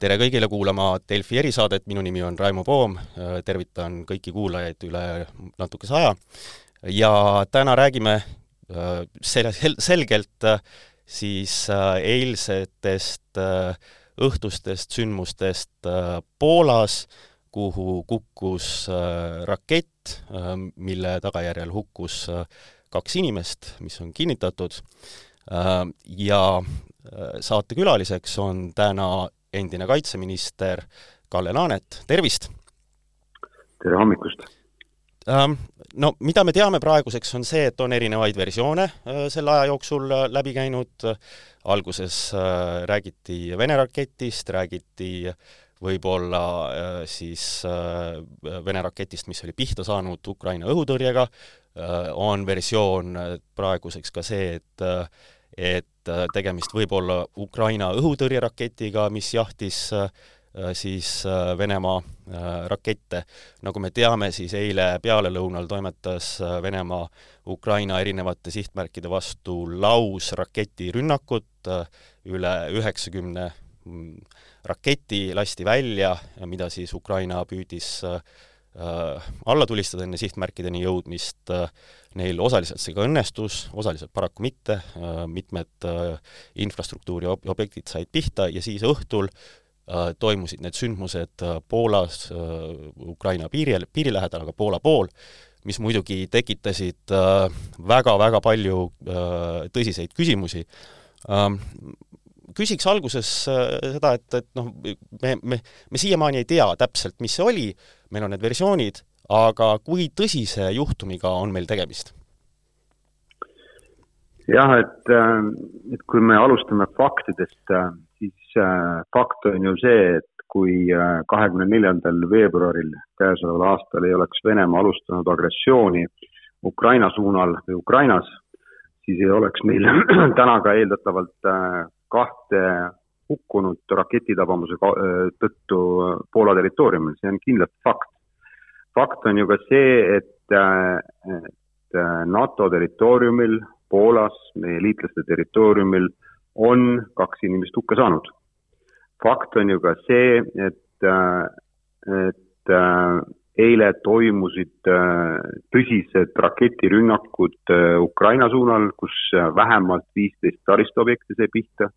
tere kõigile kuulama Delfi erisaadet, minu nimi on Raimo Poom, tervitan kõiki kuulajaid üle natukese aja. Ja täna räägime selle, sel-, selgelt siis eilsetest õhtustest sündmustest Poolas, kuhu kukkus rakett, mille tagajärjel hukkus kaks inimest, mis on kinnitatud, ja saatekülaliseks on täna endine kaitseminister Kalle Laanet, tervist! tere hommikust! No mida me teame praeguseks, on see, et on erinevaid versioone selle aja jooksul läbi käinud, alguses räägiti Vene raketist, räägiti võib-olla siis Vene raketist, mis oli pihta saanud Ukraina õhutõrjega, on versioon praeguseks ka see, et et tegemist võib olla Ukraina õhutõrjeraketiga, mis jahtis siis Venemaa rakette. nagu me teame, siis eile pealelõunal toimetas Venemaa Ukraina erinevate sihtmärkide vastu lausraketirünnakut, üle üheksakümne mm, raketi lasti välja, mida siis Ukraina püüdis alla tulistada enne sihtmärkideni jõudmist, neil osaliselt see ka õnnestus, osaliselt paraku mitte, mitmed infrastruktuuri ob-, objektid said pihta ja siis õhtul toimusid need sündmused Poolas, Ukraina piiri, piiri lähedal, aga Poola pool, mis muidugi tekitasid väga-väga palju tõsiseid küsimusi. Küsiks alguses seda, et, et noh, me, me, me siiamaani ei tea täpselt, mis see oli, meil on need versioonid, aga kui tõsise juhtumiga on meil tegemist? jah, et, et kui me alustame faktidest, siis fakt on ju see, et kui kahekümne neljandal veebruaril käesoleval aastal ei oleks Venemaa alustanud agressiooni Ukraina suunal või Ukrainas, siis ei oleks meil täna ka eeldatavalt kahte hukkunut raketitabamuse tõttu Poola territooriumil, see on kindlalt fakt fakt on ju ka see, et, et NATO territooriumil, Poolas, meie liitlaste territooriumil on kaks inimest hukka saanud. fakt on ju ka see, et, et eile toimusid tõsised raketirünnakud Ukraina suunal, kus vähemalt viisteist taristuobjekti sai pihta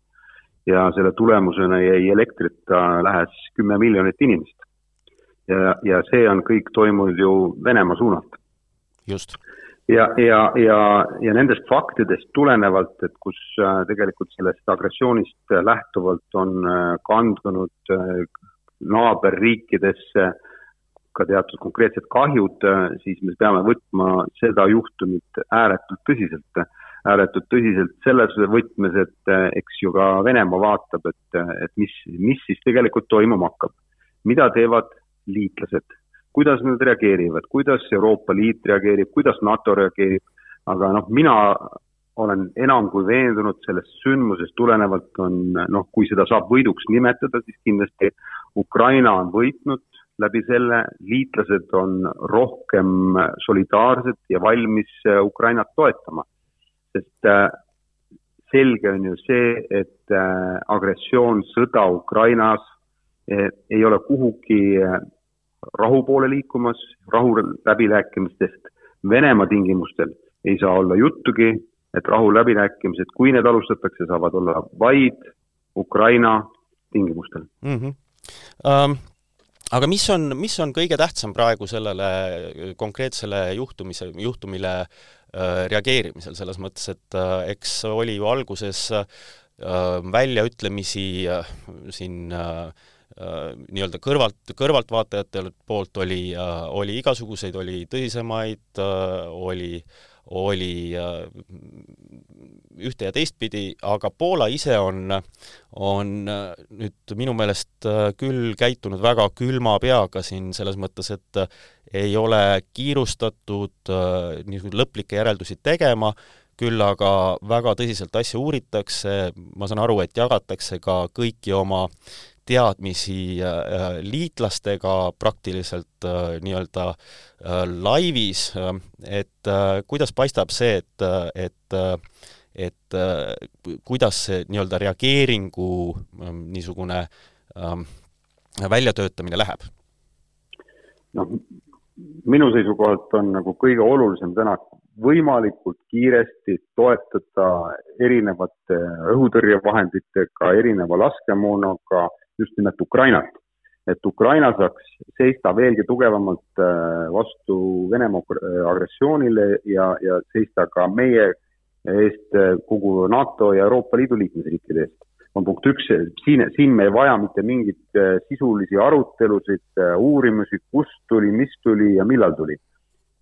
ja selle tulemusena jäi elektrita lähes kümme miljonit inimest ja, ja see on kõik toimunud ju Venemaa suunalt. just. ja, ja, ja, ja nendest faktidest tulenevalt, et kus äh, tegelikult sellest agressioonist lähtuvalt on äh, kandunud äh, naaberriikidesse ka teatud konkreetsed kahjud, siis me peame võtma seda juhtumit ääretult tõsiselt. Ääretult tõsiselt selles võtmes, et eks ju ka Venemaa vaatab, et, et mis, mis siis tegelikult toimuma hakkab. mida teevad liitlased, kuidas nad reageerivad, kuidas Euroopa Liit reageerib, kuidas NATO reageerib, aga noh, mina olen enam kui veendunud sellest sündmusest tulenevalt on noh, kui seda saab võiduks nimetada, siis kindlasti Ukraina on võitnud läbi selle, liitlased on rohkem solidaarsed ja valmis Ukrainat toetama. sest äh, selge on ju see, et äh, agressioon, sõda Ukrainas äh, ei ole kuhugi rahu poole liikumas, rahuläbirääkimistest Venemaa tingimustel ei saa olla juttugi, et rahuläbirääkimised, kui need alustatakse, saavad olla vaid Ukraina tingimustel mm. -hmm. Um aga mis on, mis on kõige tähtsam praegu sellele konkreetsele juhtumise, juhtumile äh, reageerimisel, selles mõttes, et äh, eks oli ju alguses äh, väljaütlemisi äh, siin äh, Äh, nii-öelda kõrvalt, kõrvaltvaatajate poolt oli, oli igasuguseid, oli tõsisemaid, äh, oli, oli ühte ja teistpidi, aga Poola ise on, on nüüd minu meelest küll käitunud väga külma peaga siin selles mõttes, et ei ole kiirustatud niisuguseid lõplikke järeldusi tegema, küll aga väga tõsiselt asja uuritakse, ma saan aru, et jagatakse ka kõiki oma teadmisi äh, liitlastega praktiliselt äh, nii-öelda äh, laivis, et kuidas paistab see, et, et et kuidas see nii-öelda reageeringu niisugune väljatöötamine läheb? noh, minu seisukohalt on nagu kõige olulisem täna võimalikult kiiresti toetada erinevate õhutõrjevahenditega, erineva laskemoonaga just nimelt Ukrainat. et Ukraina saaks seista veelgi tugevamalt äh, vastu Venemaa agressioonile ja, ja seista ka meie eest äh, kogu NATO ja Euroopa Liidu liikmesriikide eest. on punkt üks, siin, siin me ei vaja mitte mingeid äh, sisulisi arutelusid, uurimusi, kust tuli, mis tuli ja millal tuli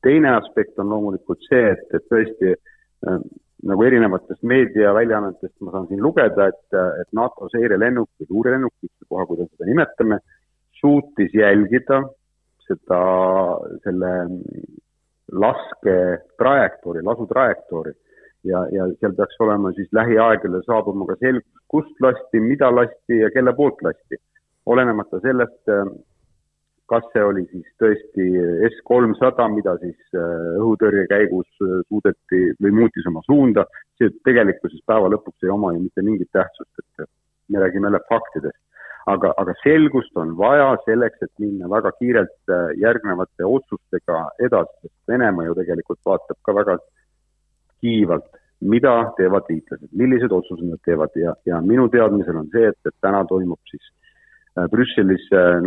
teine aspekt on loomulikult see, et, et tõesti äh, nagu erinevatest meediaväljaannetest ma saan siin lugeda, et, et NATO seirelennuk või luurelennuk, ükstapuha, kuidas seda nimetame, suutis jälgida seda, selle lasketrajektoori, lasutrajektoori ja, ja seal peaks olema siis lähiaegadel saabuma ka selgus, kust lasti, mida lasti ja kelle poolt lasti. olenemata sellest, kas see oli siis tõesti S kolmsada, mida siis äh, õhutõrje käigus äh, suudeti või muutis oma suunda, see tegelikkuses päeva lõpuks ei oma ju mitte mingit tähtsust, et me räägime jälle faktidest. aga, aga selgust on vaja selleks, et minna väga kiirelt äh, järgnevate otsustega edasi, sest Venemaa ju tegelikult vaatab ka väga kiivalt, mida teevad liitlased, millised otsused nad teevad ja, ja minu teadmisel on see, et, et täna toimub siis Brüsselis äh,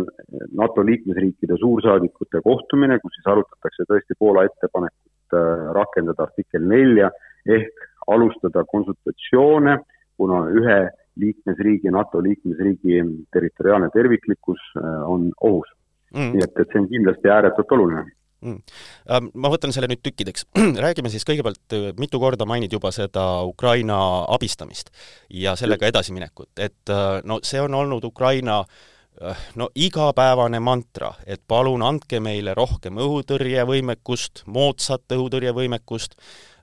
NATO liikmesriikide suursaadikute kohtumine, kus siis arutatakse tõesti Poola ettepanekut äh, rakendada artikkel nelja ehk alustada konsultatsioone, kuna ühe liikmesriigi, NATO liikmesriigi territoriaalne terviklikkus on ohus. Mm.. nii et, et see on kindlasti ääretult oluline mm.. Ma võtan selle nüüd tükkideks. räägime siis kõigepealt, mitu korda mainid juba seda Ukraina abistamist ja sellega edasiminekut, et no see on olnud Ukraina äh, Äh, no igapäevane mantra, et palun andke meile rohkem õhutõrjevõimekust, moodsat õhutõrjevõimekust.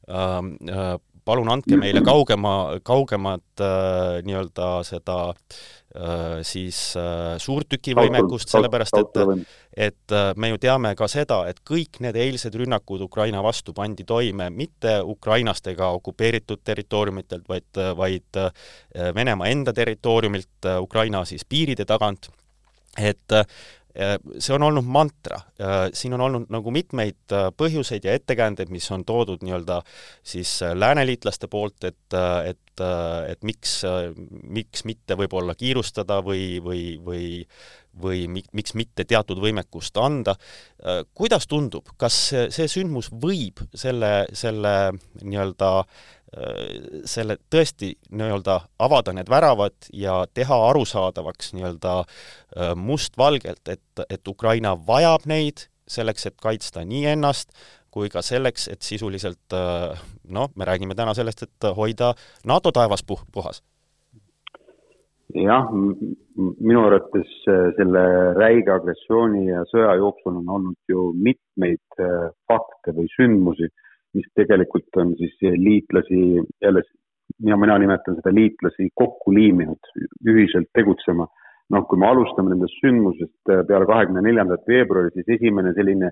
Ähm,, äh, palun andke meile kaugema, kaugemat äh, nii-öelda seda äh, siis äh, suurtükivõimekust, sellepärast et et äh, me ju teame ka seda, et kõik need eilsed rünnakud Ukraina vastu pandi toime mitte Ukrainast ega okupeeritud territooriumitelt, vaid, vaid äh, Venemaa enda territooriumilt, äh, Ukraina siis piiride tagant. Et äh, see on olnud mantra, äh, siin on olnud nagu mitmeid äh, põhjuseid ja ettekäändeid, mis on toodud nii-öelda siis lääneliitlaste poolt, et, et, et miks, miks mitte võib-olla kiirustada või, või, või või mi-, miks mitte teatud võimekust anda. kuidas tundub, kas see, sündmus võib selle, selle nii-öelda äh, Äh, selle tõesti nii-öelda avada need väravad ja teha arusaadavaks nii-öelda äh, mustvalgelt, et, et Ukraina vajab neid selleks, et kaitsta nii ennast, kui ka selleks, et sisuliselt äh, noh, me räägime täna sellest, et hoida NATO taevas puh-, puhas. jah, minu arvates selle räige agressiooni ja sõja jooksul on olnud ju mitmeid fakte või sündmusi mis tegelikult on siis liitlasi jälle, ja mina nimetan seda liitlasi kokku liiminud, ühiselt tegutsema. noh, kui me alustame nendest sündmusest äh, peale kahekümne neljandat veebruari, siis esimene selline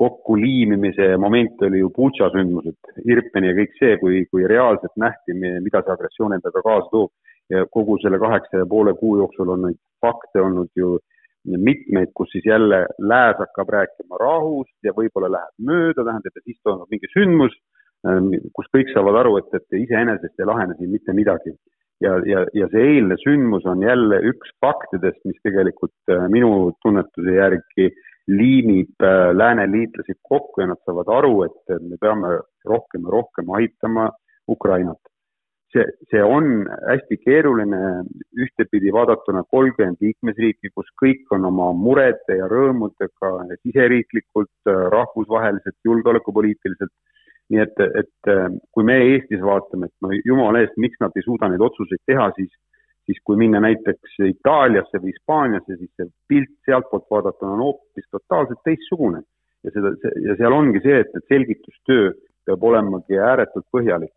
kokkuliimimise moment oli ju Butša sündmused, Irpeni ja kõik see, kui, kui reaalselt nähti, mida see agressioon endaga kaasa toob. ja kogu selle kaheksa ja poole kuu jooksul on neid fakte olnud ju äh, mitmeid, kus siis jälle lääs hakkab rääkima rahust ja võib-olla läheb mööda, tähendab, et siis toimub mingi sündmus, ähm, kus kõik saavad aru, et, et iseenesest ei lahene siin mitte midagi. ja, ja, ja see eilne sündmus on jälle üks faktidest, mis tegelikult äh, minu tunnetuse järgi liimib äh, lääneliitlasi kokku ja nad saavad aru, et me peame rohkem ja rohkem aitama Ukrainat see, see on hästi keeruline ühtepidi vaadatuna kolmkümmend liikmesriiki, kus kõik on oma murede ja rõõmudega siseriiklikult, rahvusvaheliselt, julgeolekupoliitiliselt. nii et, et kui me Eestis vaatame, et no jumala eest, miks nad ei suuda neid otsuseid teha, siis, siis kui minna näiteks Itaaliasse või Hispaaniasse, siis see pilt sealtpoolt vaadatuna on hoopis totaalselt teistsugune. ja seda, ja seal ongi see, et, et selgitustöö peab olemagi ääretult põhjalik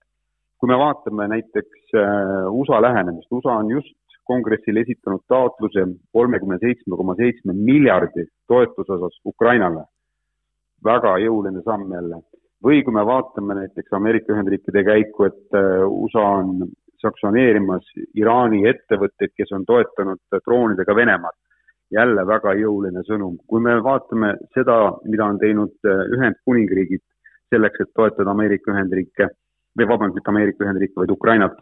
kui me vaatame näiteks äh, USA lähenemist, USA on just kongressile esitanud taotluse kolmekümne seitsme koma seitsme miljardi toetuse osas Ukrainale. väga jõuline samm jälle. või kui me vaatame näiteks Ameerika Ühendriikide käiku, et äh, USA on sanktsioneerimas Iraani ettevõtteid, kes on toetanud droonidega Venemaad. jälle väga jõuline sõnum. kui me vaatame seda, mida on teinud Ühendkuningriigid selleks, et toetada Ameerika Ühendriike või vabandust, mitte Ameerika Ühendriike, vaid Ukrainat,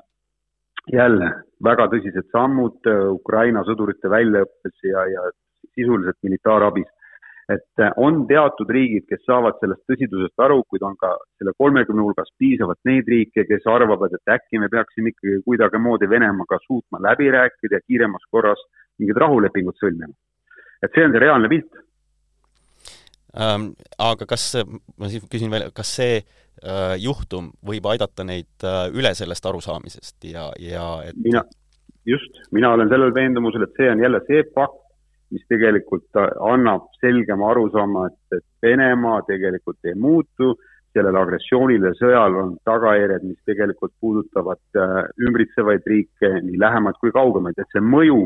jälle väga tõsised sammud Ukraina sõdurite väljaõppes ja, ja sisuliselt militaarabis et äh, on teatud riigid, kes saavad sellest tõsidusest aru, kuid on ka selle kolmekümne hulgas piisavalt neid riike, kes arvavad, et äkki me peaksime ikkagi kuidagimoodi Venemaaga suutma läbi rääkida ja kiiremas korras mingid rahulepingud sõlmima. et see on see reaalne pilt ähm,. Aga kas, ma siis küsin veel, kas see äh, juhtum võib aidata neid äh, üle sellest arusaamisest ja, ja et mina, just, mina olen sellel veendumusel, et see on jälle see fakt, mis tegelikult annab selgema arusaama, et, et Venemaa tegelikult ei muutu, sellel agressioonil ja sõjal on tagajärjed, mis tegelikult puudutavad äh, ümbritsevaid riike, nii lähemaid kui kaugemaid, et see mõju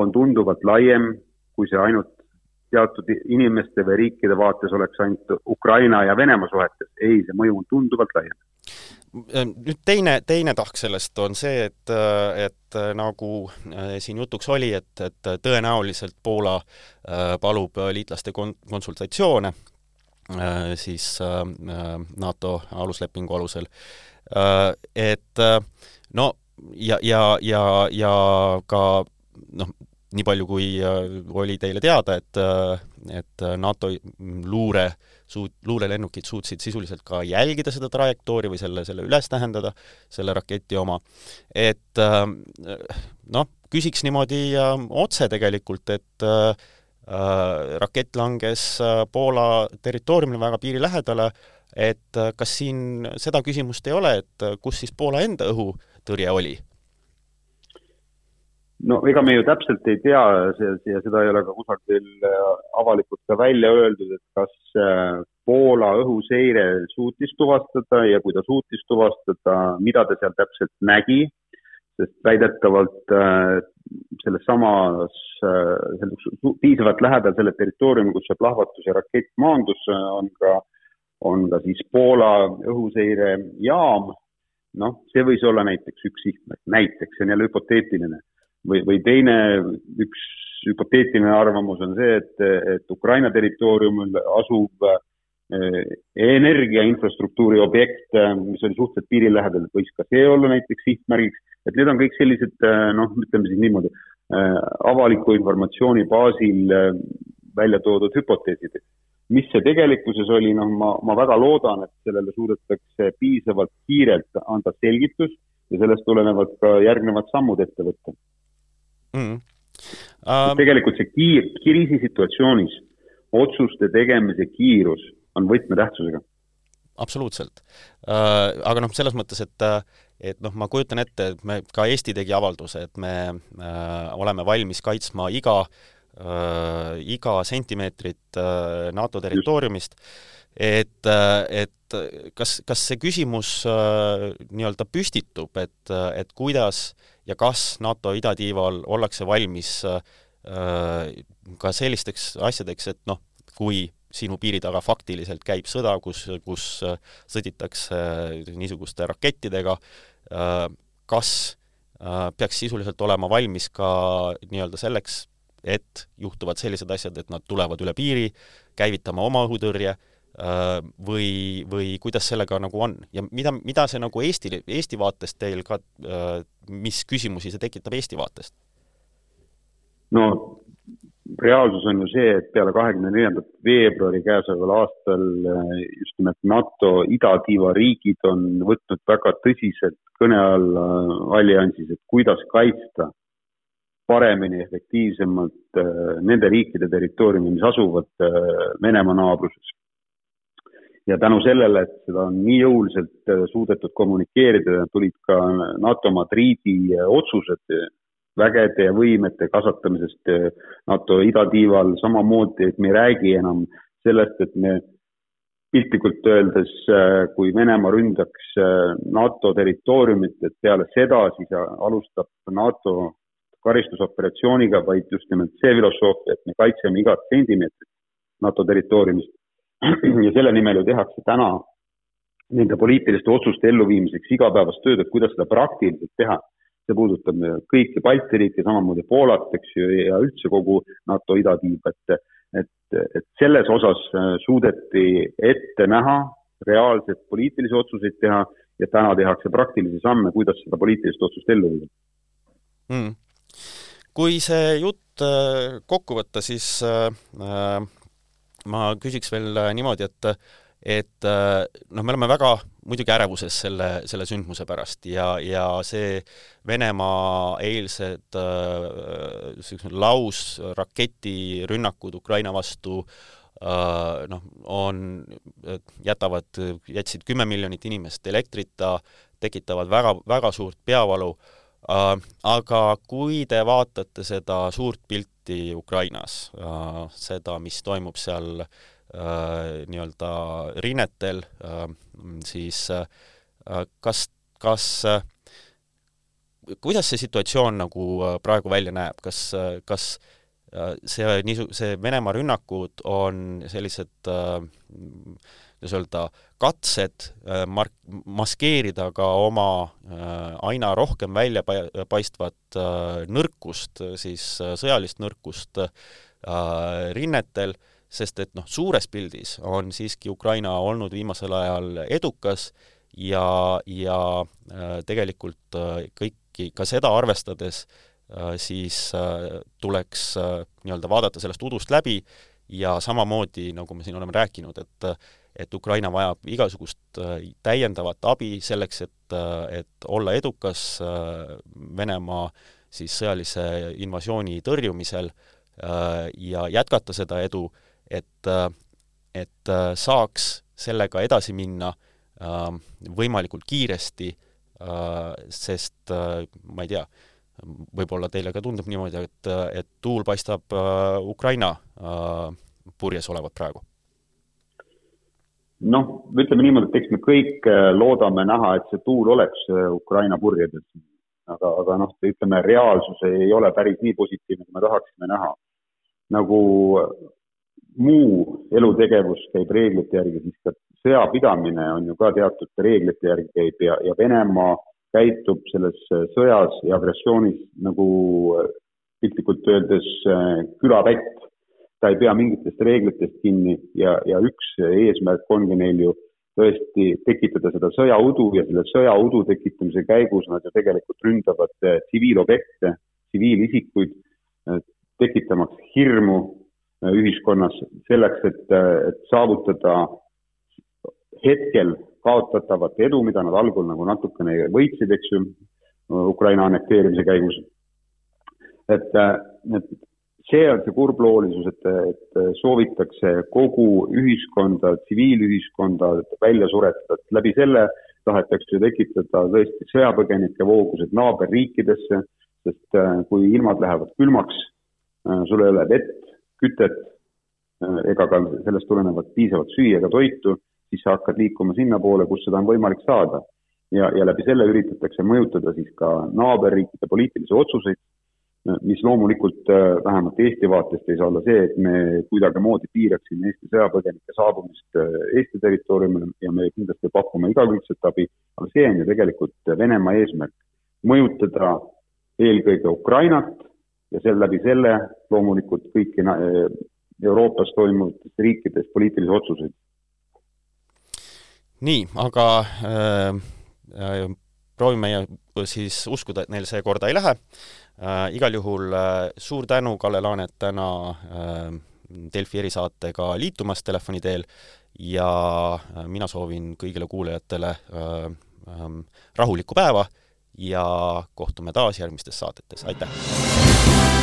on tunduvalt laiem, kui see ainult teatud inimeste või riikide vaates oleks ainult Ukraina ja Venemaa suhetes. ei, see mõju on tunduvalt laiem Äh, nüüd teine, teine tahk sellest on see, et, et nagu äh, siin jutuks oli, et, et tõenäoliselt Poola äh, palub liitlaste kon-, konsultatsioone siis NATO aluslepingu alusel. Et no ja, ja, ja, ja ka noh, nii palju, kui oli teile teada, et, et NATO luure äh, suut-, luurelennukid suutsid sisuliselt ka jälgida seda trajektoori või selle, selle üles tähendada, selle raketi oma, et äh, noh, küsiks niimoodi äh, otse tegelikult, et äh, rakett langes Poola territooriumile väga piiri lähedale, et kas siin seda küsimust ei ole, et kus siis Poola enda õhutõrje oli? No ega me ju täpselt ei tea ja seda ei ole ka kusagil äh, avalikult ka välja öeldud, et kas äh, Poola õhuseire suutis tuvastada ja kui ta suutis tuvastada, mida ta seal täpselt nägi, sest väidetavalt äh, selles samas, piisavalt lähedal selle territooriumi, kus see plahvatus ja rakett maandus, on ka, on ka siis Poola õhuseirejaam, noh, see võis olla näiteks üks sihtmärk, näiteks, see on jälle hüpoteetiline või, või teine, üks hüpoteetiline arvamus on see, et, et Ukraina territooriumil asuv eh, energiainfrastruktuuri objekt, eh, mis oli suhteliselt piiri lähedal, võis ka see olla näiteks sihtmärgiks, et need on kõik sellised eh, noh, ütleme siis niimoodi, avaliku informatsiooni baasil välja toodud hüpoteesid. mis see tegelikkuses oli, noh, ma, ma väga loodan, et sellele suudetakse piisavalt kiirelt anda selgitus ja sellest tulenevalt ka järgnevad sammud ette võtta mm. Uh, tegelikult see kiir, kriisisituatsioonis otsuste tegemise kiirus on võtmetähtsusega. absoluutselt uh,. aga noh, selles mõttes, et et noh, ma kujutan ette, et me, ka Eesti tegi avalduse, et me uh, oleme valmis kaitsma iga uh,, iga sentimeetrit uh, NATO territooriumist, et, et kas, kas see küsimus uh, nii-öelda püstitub, et, et kuidas uh, ja kas NATO idatiival ollakse valmis äh, ka sellisteks asjadeks, et noh, kui sinu piiri taga faktiliselt käib sõda, kus, kus äh, sõditakse äh, niisuguste rakettidega, kas peaks sisuliselt olema valmis ka nii-öelda selleks, et juhtuvad sellised asjad, et nad tulevad üle piiri, käivitama oma õhutõrje või, või kuidas sellega nagu on ja mida, mida see nagu Eesti, Eesti vaatest teil ka, äh, mis küsimusi see tekitab Eesti vaatest? no reaalsus on ju see, et peale kahekümne neljandat veebruari käesoleval aastal äh, just nimelt NATO idatiiva riigid on võtnud väga tõsiselt kõne alla alliansis, et kuidas kaitsta paremini, efektiivsemalt nende riikide territooriumi, mis asuvad Venemaa naabruses ja tänu sellele, et seda on nii jõuliselt äh, suudetud kommunikeerida, tulid ka NATO Madriidi äh, otsused vägede ja võimete kasvatamisest äh, NATO idatiival, samamoodi, et me ei räägi enam sellest, et me piltlikult öeldes, kui Venemaa ründaks NATO territooriumit, et peale seda siis alustab NATO karistusoperatsiooniga, vaid just nimelt see filosoofia, et me kaitseme igat sentimeetrit NATO territooriumist ja selle nimel ju tehakse täna nende poliitiliste otsuste elluviimiseks igapäevast tööd, et kuidas seda praktiliselt teha. see puudutab kõiki Balti riike, samamoodi Poolat, eks ju, ja üldse kogu NATO idatiiba, et et, et selles osas äh, suudeti ette näha reaalselt poliitilisi otsuseid teha ja täna tehakse praktilisi samme, kuidas seda poliitilist otsust ellu viia. Mm.. kui see jutt äh, kokku võtta, siis äh, ma küsiks veel niimoodi, et et noh, me oleme väga muidugi ärevuses selle, selle sündmuse pärast ja, ja see Venemaa eilsed äh, lausraketirünnakud Ukraina vastu äh, noh, on, jätavad, jätsid kümme miljonit inimest elektrita, tekitavad väga, väga suurt peavalu äh,, aga kui te vaatate seda suurt pilti Ukrainas. Äh,, seda, mis toimub seal äh, Äh, nii-öelda rinnetel, äh, siis äh, kas, kas kuidas see situatsioon nagu praegu välja näeb, kas, kas see niisu-, see Venemaa rünnakud on sellised kuidas öelda, katsed mark-, maskeerida ka oma aina rohkem välja paistvat nõrkust, siis sõjalist nõrkust rinnetel sest et noh, suures pildis on siiski Ukraina olnud viimasel ajal edukas ja, ja äh, tegelikult äh, kõiki, ka seda arvestades äh, siis tuleks nii-öelda vaadata sellest udust läbi ja samamoodi, nagu me siin oleme rääkinud, et et Ukraina vajab igasugust täiendavat abi selleks, et, et olla edukas Venemaa siis sõjalise invasiooni tõrjumisel ja jätkata seda edu et, et saaks sellega edasi minna äh, võimalikult kiiresti, äh, sest äh, ma ei tea, võib-olla teile ka tundub niimoodi, et, et tuul paistab Ukraina purjes olevat praegu? Noh, ütleme niimoodi, et eks me kõik loodame näha, et see tuul oleks Ukraina purjedes. aga, aga noh, ütleme, reaalsus ei ole päris nii positiivne, kui me tahaksime näha. nagu muu elutegevus käib reeglite järgi, siis ka sõjapidamine on ju ka teatud reeglite järgi käib ja, ja Venemaa käitub selles sõjas ja agressioonis nagu piltlikult öeldes külapätt. Ta ei pea mingitest reeglitest kinni ja, ja üks eesmärk ongi neil ju tõesti tekitada seda sõjaudu ja selle sõjaudu tekitamise käigus nad ju tegelikult ründavad tsiviilobjekte, tsiviilisikuid, tekitamaks hirmu Äh, ühiskonnas selleks, et, et saavutada hetkel kaotatavat edu, mida nad algul nagu natukene võitsid, eks ju, Ukraina annekteerimise käigus. et, et see on see kurbloolisus, et, et soovitakse kogu ühiskonda, tsiviilühiskonda välja suretada, et läbi selle tahetakse tekitada tõesti sõjapõgenike voogused naaberriikidesse, sest kui ilmad lähevad külmaks, sul ei ole vett, kütet äh, ega ka sellest tulenevat piisavat süüa ega toitu, siis sa hakkad liikuma sinnapoole, kus seda on võimalik saada. ja, ja läbi selle üritatakse mõjutada siis ka naaberriikide poliitilisi otsuseid, mis loomulikult äh, vähemalt Eesti vaatest ei saa olla see, et me kuidagimoodi piiraksime Eesti sõjapõgenike saabumist äh, Eesti territooriumile ja me kindlasti pakume igakülgset abi, aga see on ju tegelikult Venemaa eesmärk, mõjutada eelkõige Ukrainat ja selle läbi selle loomulikult kõiki Euroopas toimuvates riikides poliitilisi otsuseid. nii, aga äh, äh, proovime siis uskuda, et neil see korda ei lähe äh,. igal juhul äh, suur tänu, Kalle Laanet, täna äh, Delfi erisaatega liitumast telefoni teel ja äh, mina soovin kõigile kuulajatele äh, äh, rahulikku päeva ja kohtume taas järgmistes saadetes, aitäh!